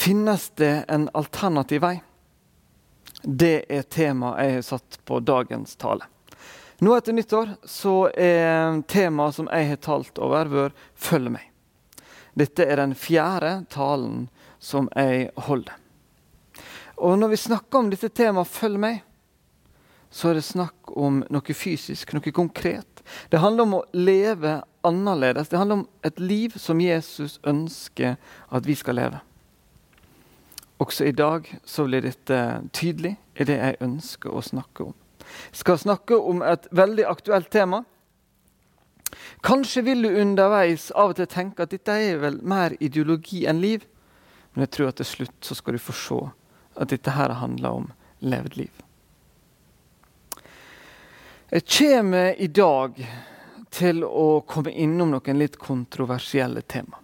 Finnes det en alternativ vei? Det er temaet jeg har satt på dagens tale. Nå etter nyttår så er temaet som jeg har talt over, vært 'Følg meg'. Dette er den fjerde talen som jeg holder. Og når vi snakker om dette temaet 'Følg meg', så er det snakk om noe fysisk, noe konkret. Det handler om å leve annerledes. Det handler om et liv som Jesus ønsker at vi skal leve. Også i dag så blir dette tydelig i det jeg ønsker å snakke om. Jeg skal snakke om et veldig aktuelt tema. Kanskje vil du underveis av og til tenke at dette er vel mer ideologi enn liv. Men jeg tror at til slutt så skal du få se at dette her handler om levd liv. Jeg kommer i dag til å komme innom noen litt kontroversielle tema.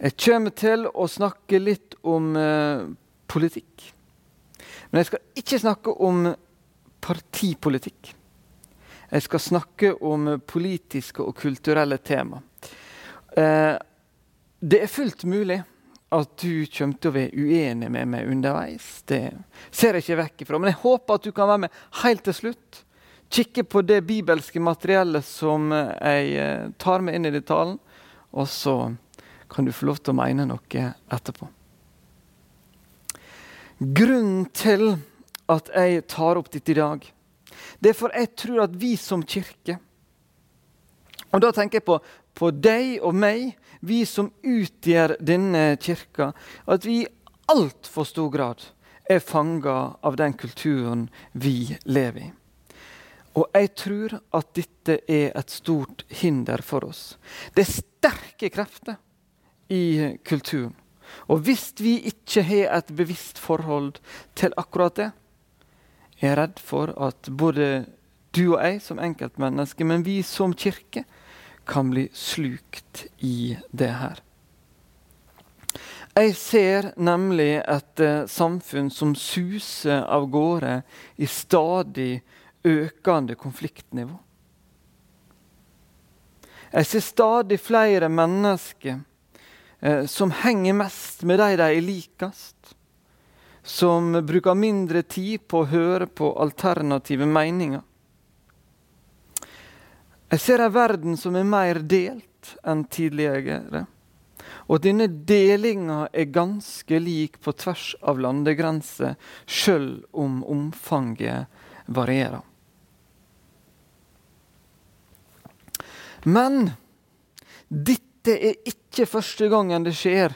Jeg kommer til å snakke litt om eh, politikk. Men jeg skal ikke snakke om partipolitikk. Jeg skal snakke om politiske og kulturelle tema. Eh, det er fullt mulig at du kommer til å være uenig med meg underveis. Det ser jeg ikke vekk ifra. Men jeg håper at du kan være med helt til slutt. Kikke på det bibelske materiellet som jeg eh, tar med inn i detaljen. Og så kan du få lov til å mene noe etterpå. Grunnen til at jeg tar opp dette i dag, det er for jeg tror at vi som kirke Og da tenker jeg på, på deg og meg, vi som utgjør denne kirka. At vi i altfor stor grad er fanga av den kulturen vi lever i. Og jeg tror at dette er et stort hinder for oss. Det er sterke krefter i kulturen. Og hvis vi ikke har et bevisst forhold til akkurat det, er jeg redd for at både du og jeg som enkeltmennesker, men vi som kirke, kan bli slukt i det her. Jeg ser nemlig et uh, samfunn som suser av gårde i stadig økende konfliktnivå. Jeg ser stadig flere mennesker eh, som henger mest med de de likest. Som bruker mindre tid på å høre på alternative meninger. Jeg ser en verden som er mer delt enn tidligere. Og denne delinga er ganske lik på tvers av landegrenser, sjøl om omfanget varierer. Men dette dette er ikke første gangen det skjer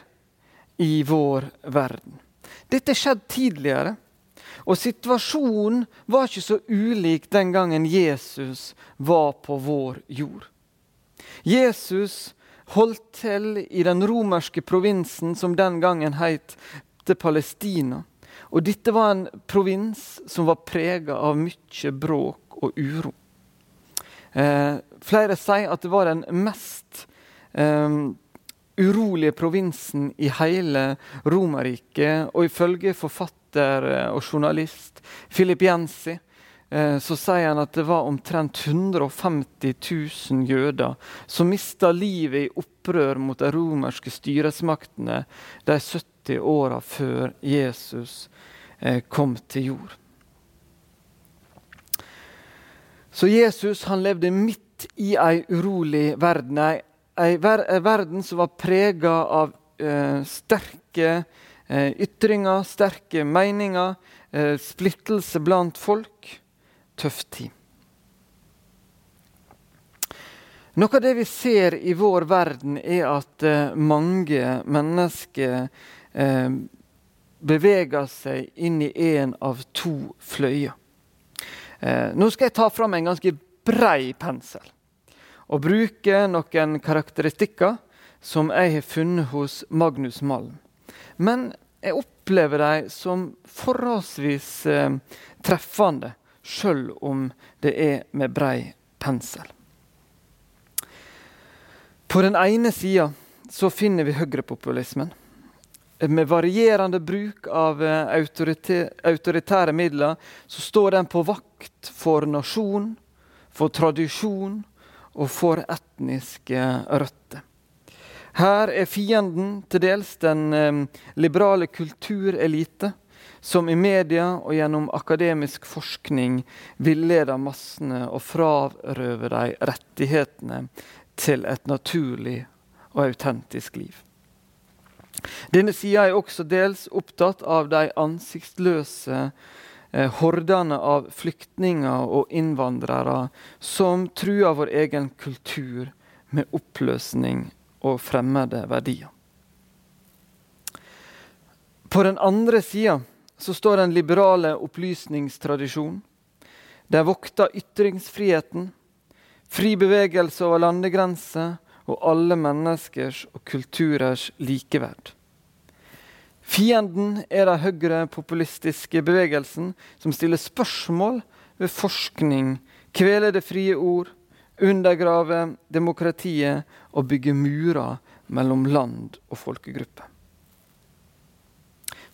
i vår verden. Dette har skjedd tidligere. Og situasjonen var ikke så ulik den gangen Jesus var på vår jord. Jesus holdt til i den romerske provinsen som den gangen het Palestina. Og dette var en provins som var prega av mye bråk og uro. Eh, flere sier at det var den mest um, urolige provinsen i hele Romerriket. Og ifølge forfatter eh, og journalist Philip Jensi eh, så sier han at det var omtrent 150 000 jøder som mista livet i opprør mot de romerske styresmaktene de 70 åra før Jesus eh, kom til jord. Så Jesus han levde midt i ei urolig verden, ei ei ver verden som var prega av eh, sterke eh, ytringer, sterke meninger, eh, splittelse blant folk. Tøff tid. Noe av det vi ser i vår verden, er at eh, mange mennesker eh, beveger seg inn i en av to fløyer. Eh, nå skal jeg ta fram en ganske brei pensel og bruke noen karakteristikker som jeg har funnet hos Magnus Malm. Men jeg opplever dem som forholdsvis eh, treffende, sjøl om det er med brei pensel. På den ene sida finner vi høyrepopulismen. Med varierende bruk av eh, autoritære midler så står den på vakt for nasjon, for tradisjon og for etniske røtter. Her er fienden til dels den eh, liberale kulturelite, som i media og gjennom akademisk forskning villeder massene og frarøver dem rettighetene til et naturlig og autentisk liv. Denne sida er også dels opptatt av de ansiktsløse hordene av flyktninger og innvandrere som truer vår egen kultur med oppløsning og fremmede verdier. På den andre sida står den liberale opplysningstradisjonen. Der vokter ytringsfriheten, fri bevegelse over landegrenser og alle menneskers og kulturers likeverd. Fienden er den høyrepopulistiske bevegelsen som stiller spørsmål ved forskning, kveler det frie ord, undergraver demokratiet og bygger murer mellom land og folkegrupper.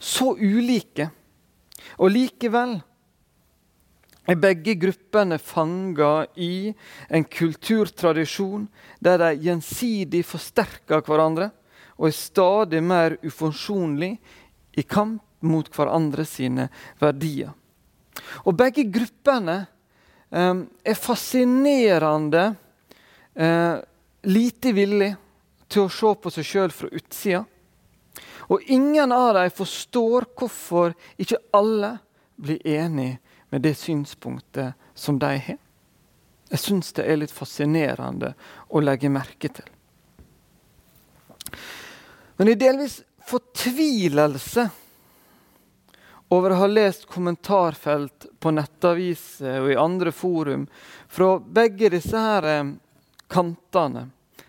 Så ulike, og likevel er begge gruppene fanga i en kulturtradisjon der de gjensidig forsterker hverandre og er stadig mer ufunksjonlig i kamp mot hverandre sine verdier. Og begge gruppene eh, er fascinerende eh, lite villig til å se på seg sjøl fra utsida. Og ingen av dem forstår hvorfor ikke alle blir enig med det synspunktet som de har. Jeg syns det er litt fascinerende å legge merke til. Men i delvis fortvilelse over å ha lest kommentarfelt på nettaviser og i andre forum fra begge disse her eh, kantene,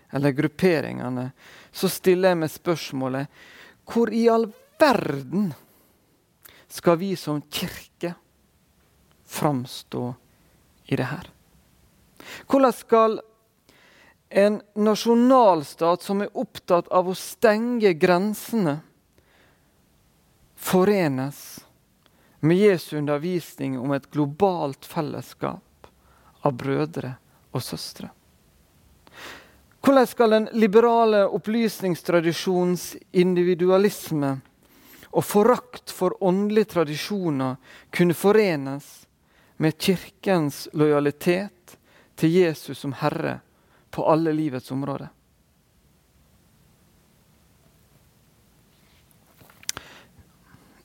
eller grupperingene, så stiller jeg meg spørsmålet hvor i all verden skal vi som kirke framstå i det her? Hvordan skal en nasjonalstat som er opptatt av å stenge grensene, forenes med Jesu undervisning om et globalt fellesskap av brødre og søstre? Hvordan skal den liberale opplysningstradisjonens individualisme og forakt for åndelige tradisjoner kunne forenes med Kirkens lojalitet til Jesus som Herre på alle livets områder.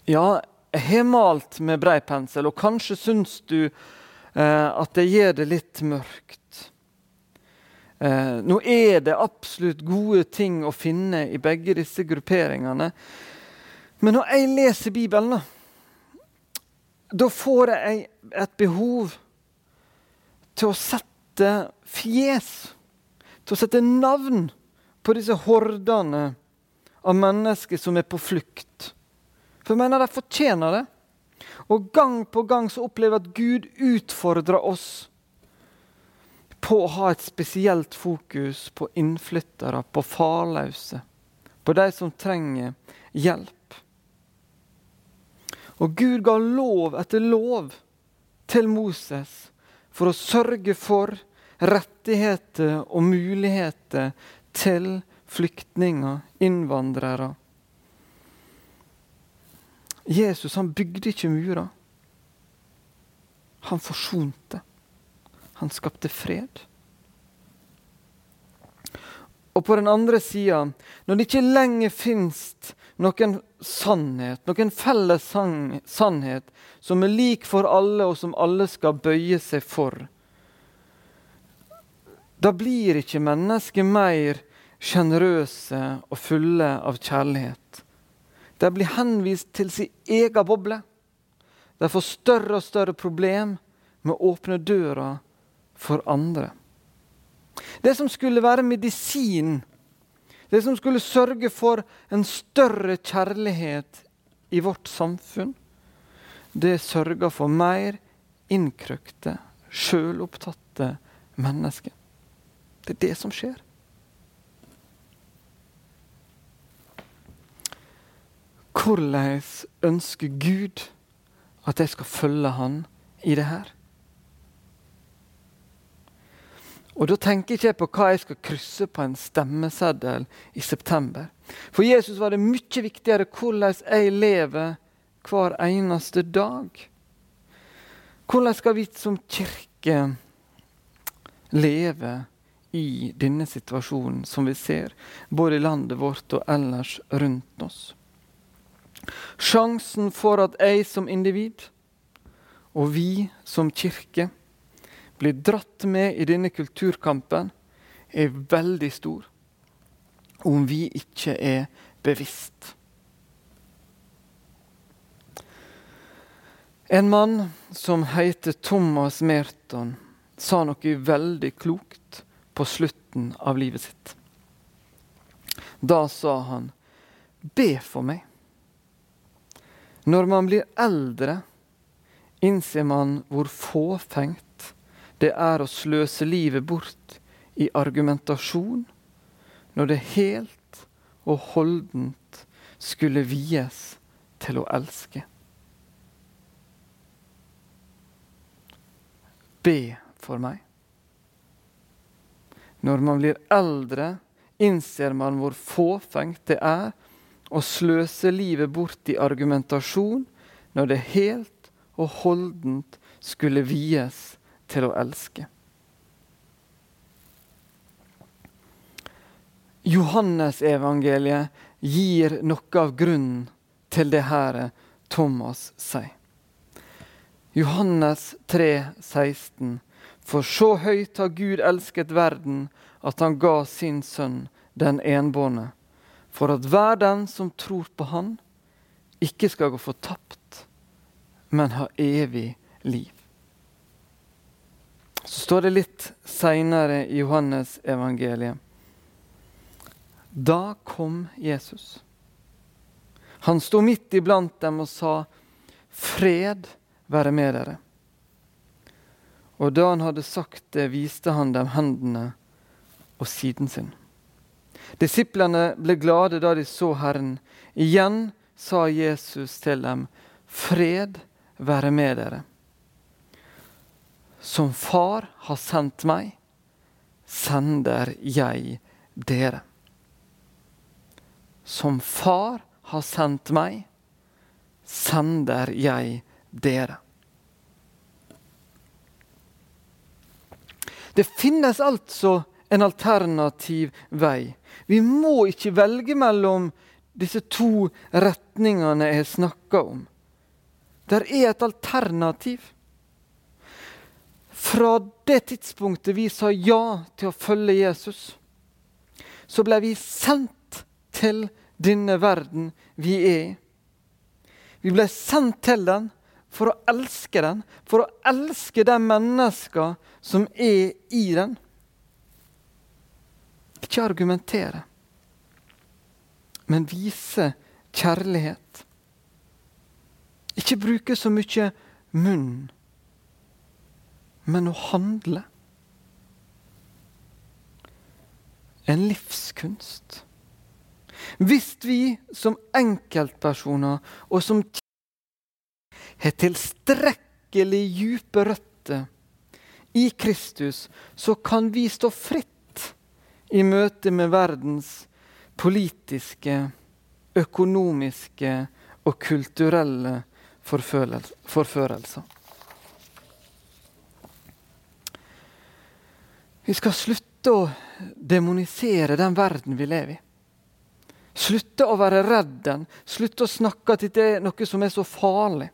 Ja, jeg har malt med brei pensel, og kanskje syns du eh, at det gjør det litt mørkt. Eh, nå er det absolutt gode ting å finne i begge disse grupperingene. Men når jeg leser Bibelen, da får jeg et behov til å sette fjes til å sette navn på disse hordene av mennesker som er på flukt. For jeg mener de fortjener det. Og gang på gang så opplever jeg at Gud utfordrer oss på å ha et spesielt fokus på innflyttere, på farløse, på de som trenger hjelp. Og Gud ga lov etter lov til Moses for å sørge for rettigheter og muligheter til flyktninger, innvandrere. Jesus han bygde ikke murer. Han forsonte. Han skapte fred. Og på den andre sida, når det ikke lenger fins noen sannhet, noen felles sannhet som er lik for alle, og som alle skal bøye seg for, da blir ikke mennesker mer sjenerøse og fulle av kjærlighet. De blir henvist til sin egen boble. De får større og større problem med å åpne døra for andre. Det som skulle være medisin, det som skulle sørge for en større kjærlighet i vårt samfunn, det sørger for mer innkrøkte, sjølopptatte mennesker. Det er det som skjer. Hvordan ønsker Gud at jeg skal følge Han i det her? Og da tenker jeg ikke på hva jeg skal krysse på en stemmeseddel i september. For Jesus var det mye viktigere hvordan jeg lever hver eneste dag. Hvordan skal vi som kirke leve i denne situasjonen som vi ser, både i landet vårt og ellers rundt oss? Sjansen for at jeg som individ og vi som kirke blir dratt med i denne kulturkampen, er veldig stor om vi ikke er bevisst. En mann som heter Thomas Merton, sa noe veldig klokt på slutten av livet sitt. Da sa han, 'Be for meg'. Når man blir eldre, innser man hvor fåfengt det er å sløse livet bort i argumentasjon når det helt og holdent skulle vies til å elske. Be for meg. Når man blir eldre, innser man hvor fåfengt det er å sløse livet bort i argumentasjon når det helt og holdent skulle vies til å elske. Johannesevangeliet gir noe av grunnen til det her Thomas sier. Johannes 3, 16. For så høyt har Gud elsket verden, at han ga sin sønn, den enbårne, for at hver den som tror på Han, ikke skal gå fortapt, men ha evig liv. Så står det litt seinere i Johannes evangeliet. Da kom Jesus. Han sto midt iblant dem og sa, 'Fred være med dere.' Og da han hadde sagt det, viste han dem hendene og siden sin. Disiplene ble glade da de så Herren. Igjen sa Jesus til dem, 'Fred være med dere.' Som Far har sendt meg, sender jeg dere. Som Far har sendt meg, sender jeg dere. Det finnes altså en alternativ vei. Vi må ikke velge mellom disse to retningene jeg snakker om. Der er et alternativ. Fra det tidspunktet vi sa ja til å følge Jesus, så ble vi sendt til denne verden vi er i. Vi ble sendt til den for å elske den, for å elske de menneska som er i den. Ikke argumentere, men vise kjærlighet. Ikke bruke så mye munn men å handle. En livskunst. Hvis vi som enkeltpersoner og som har tilstrekkelig dype røtter i Kristus, så kan vi stå fritt i møte med verdens politiske, økonomiske og kulturelle forførelser. Vi skal slutte å demonisere den verden vi lever i. Slutte å være redd den. Slutte å snakke at det er noe som er så farlig.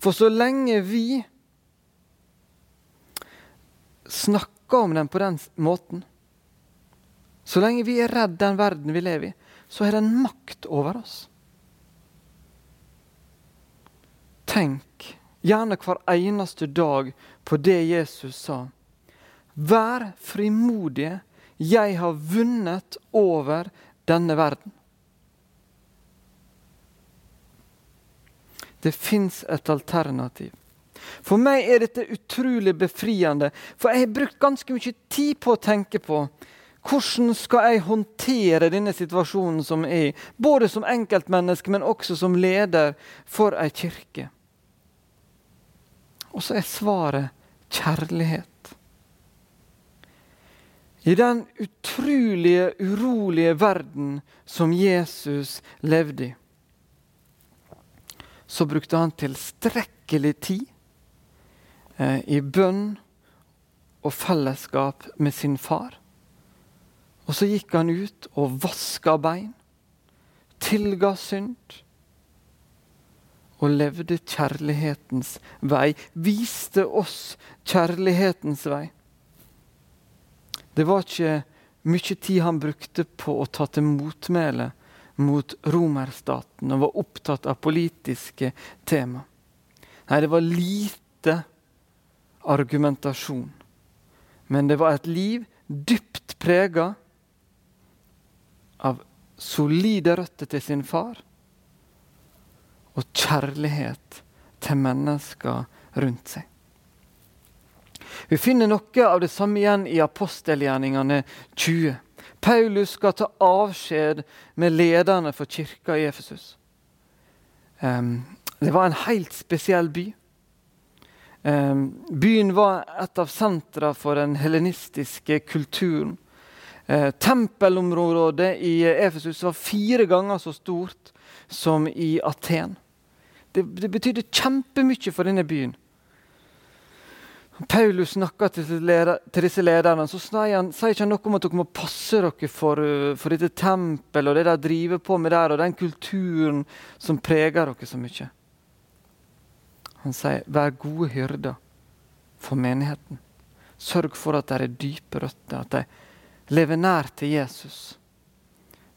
For så lenge vi snakker om den på den måten, så lenge vi er redd den verden vi lever i, så er den makt over oss. Tenk gjerne hver eneste dag på det Jesus sa Vær frimodige. Jeg har vunnet over denne verden. Det fins et alternativ. For meg er dette utrolig befriende, for jeg har brukt ganske mye tid på å tenke på hvordan skal jeg håndtere denne situasjonen som er, både som enkeltmenneske, men også som leder for ei kirke. Og så er svaret kjærlighet. I den utrolige, urolige verden som Jesus levde i, så brukte han tilstrekkelig tid eh, i bønn og fellesskap med sin far. Og så gikk han ut og vaska bein, tilga synd og levde kjærlighetens vei. Viste oss kjærlighetens vei. Det var ikke mye tid han brukte på å ta til motmæle mot romerstaten og var opptatt av politiske tema. Nei, det var lite argumentasjon. Men det var et liv dypt prega av solide røtter til sin far og kjærlighet til mennesker rundt seg. Vi finner noe av det samme igjen i apostelgjerningene 20. Paulus skal ta avskjed med lederne for kirka i Efesus. Det var en helt spesiell by. Byen var et av sentra for den helenistiske kulturen. Uh, tempelområdet i Efesus var fire ganger så stort som i Aten. Det, det betydde kjempemye for denne byen. Paulus snakker til, til, disse lederne, så sier han, sier ikke noe om at dere må passe dere for, for dette tempelet og det de driver på med der, og den kulturen som preger dere så mye. Han sier, vær gode hyrder for menigheten. Sørg for at det er dype røtter, at de lever nær til Jesus.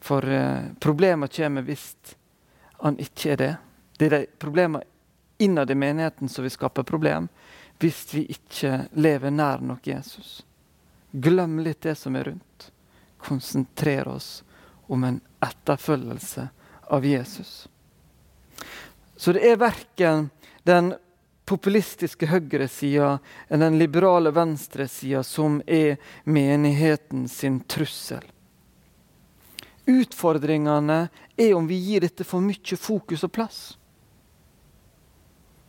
For eh, problemer kommer hvis han ikke er det. Det er de problemene innad i menigheten som vil skape problem hvis vi ikke lever nær nok Jesus. Glem litt det som er rundt. Konsentrer oss om en etterfølgelse av Jesus. Så det er verken den populistiske høyresida eller den liberale venstresida som er menigheten sin trussel. Utfordringene er om vi gir dette for mye fokus og plass.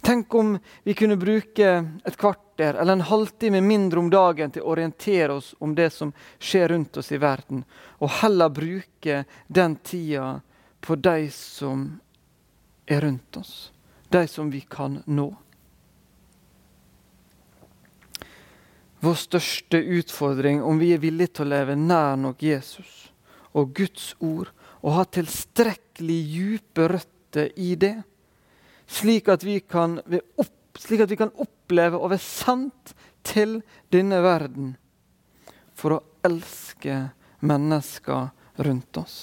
Tenk om vi kunne bruke et kvarter eller en halvtime mindre om dagen til å orientere oss om det som skjer rundt oss i verden, og heller bruke den tida på de som er rundt oss, de som vi kan nå. Vår største utfordring, om vi er villige til å leve nær nok Jesus og Guds ord, og ha tilstrekkelig dype røtter i det, slik at vi kan, slik at vi kan oppleve å være sendt til denne verden for å elske mennesker rundt oss.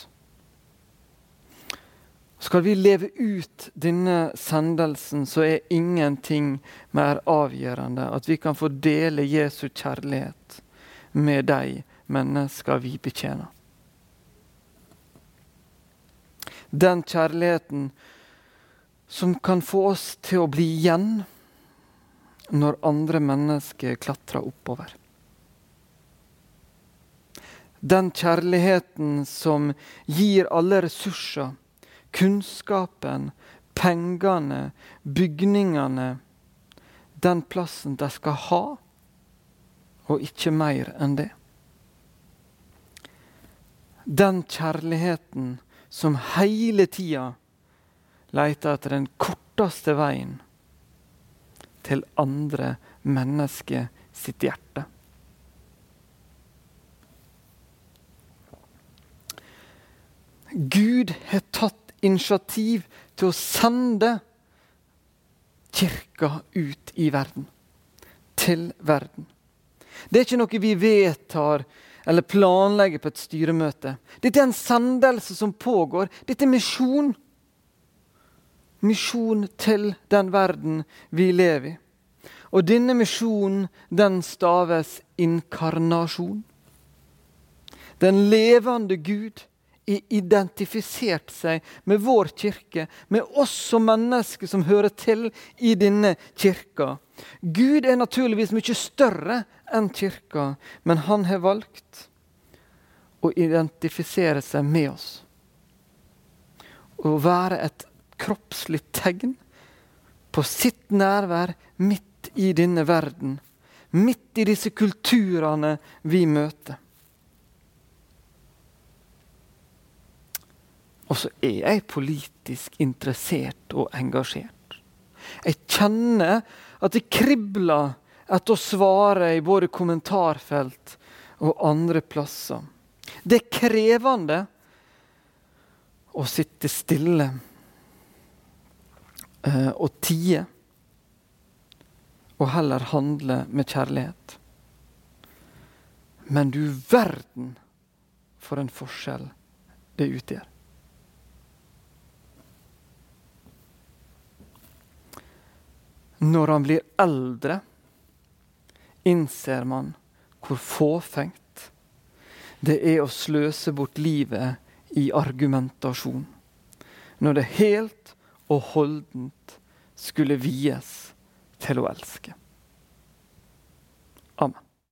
Skal vi leve ut denne sendelsen, så er ingenting mer avgjørende at vi kan få dele Jesu kjærlighet med de mennesker vi betjener. Den kjærligheten som kan få oss til å bli igjen når andre mennesker klatrer oppover. Den kjærligheten som gir alle ressurser, kunnskapen, pengene, bygningene, den plassen de skal ha, og ikke mer enn det. Den kjærligheten som hele tida leter etter den korteste veien til andre mennesker sitt hjerte. Gud har tatt initiativ til å sende kirka ut i verden. Til verden. Det er ikke noe vi vedtar eller planlegger på et styremøte. Dette er en sendelse som pågår. Dette er misjon misjon til den verden vi lever i. Og denne misjonen, den staves inkarnasjon. Den levende Gud har identifisert seg med vår kirke, med oss som mennesker som hører til i denne kirka. Gud er naturligvis mye større enn kirka, men han har valgt å identifisere seg med oss. Å være et kroppslig tegn på sitt nærvær midt i denne verden, midt i disse kulturene vi møter. Og så er jeg politisk interessert og engasjert. Jeg kjenner at det kribler etter å svare i både kommentarfelt og andre plasser. Det er krevende å sitte stille uh, og tie, og heller handle med kjærlighet. Men du verden for en forskjell det utgjør. Når han blir eldre, innser man hvor fåfengt det er å sløse bort livet i argumentasjon, når det helt og holdent skulle vies til å elske.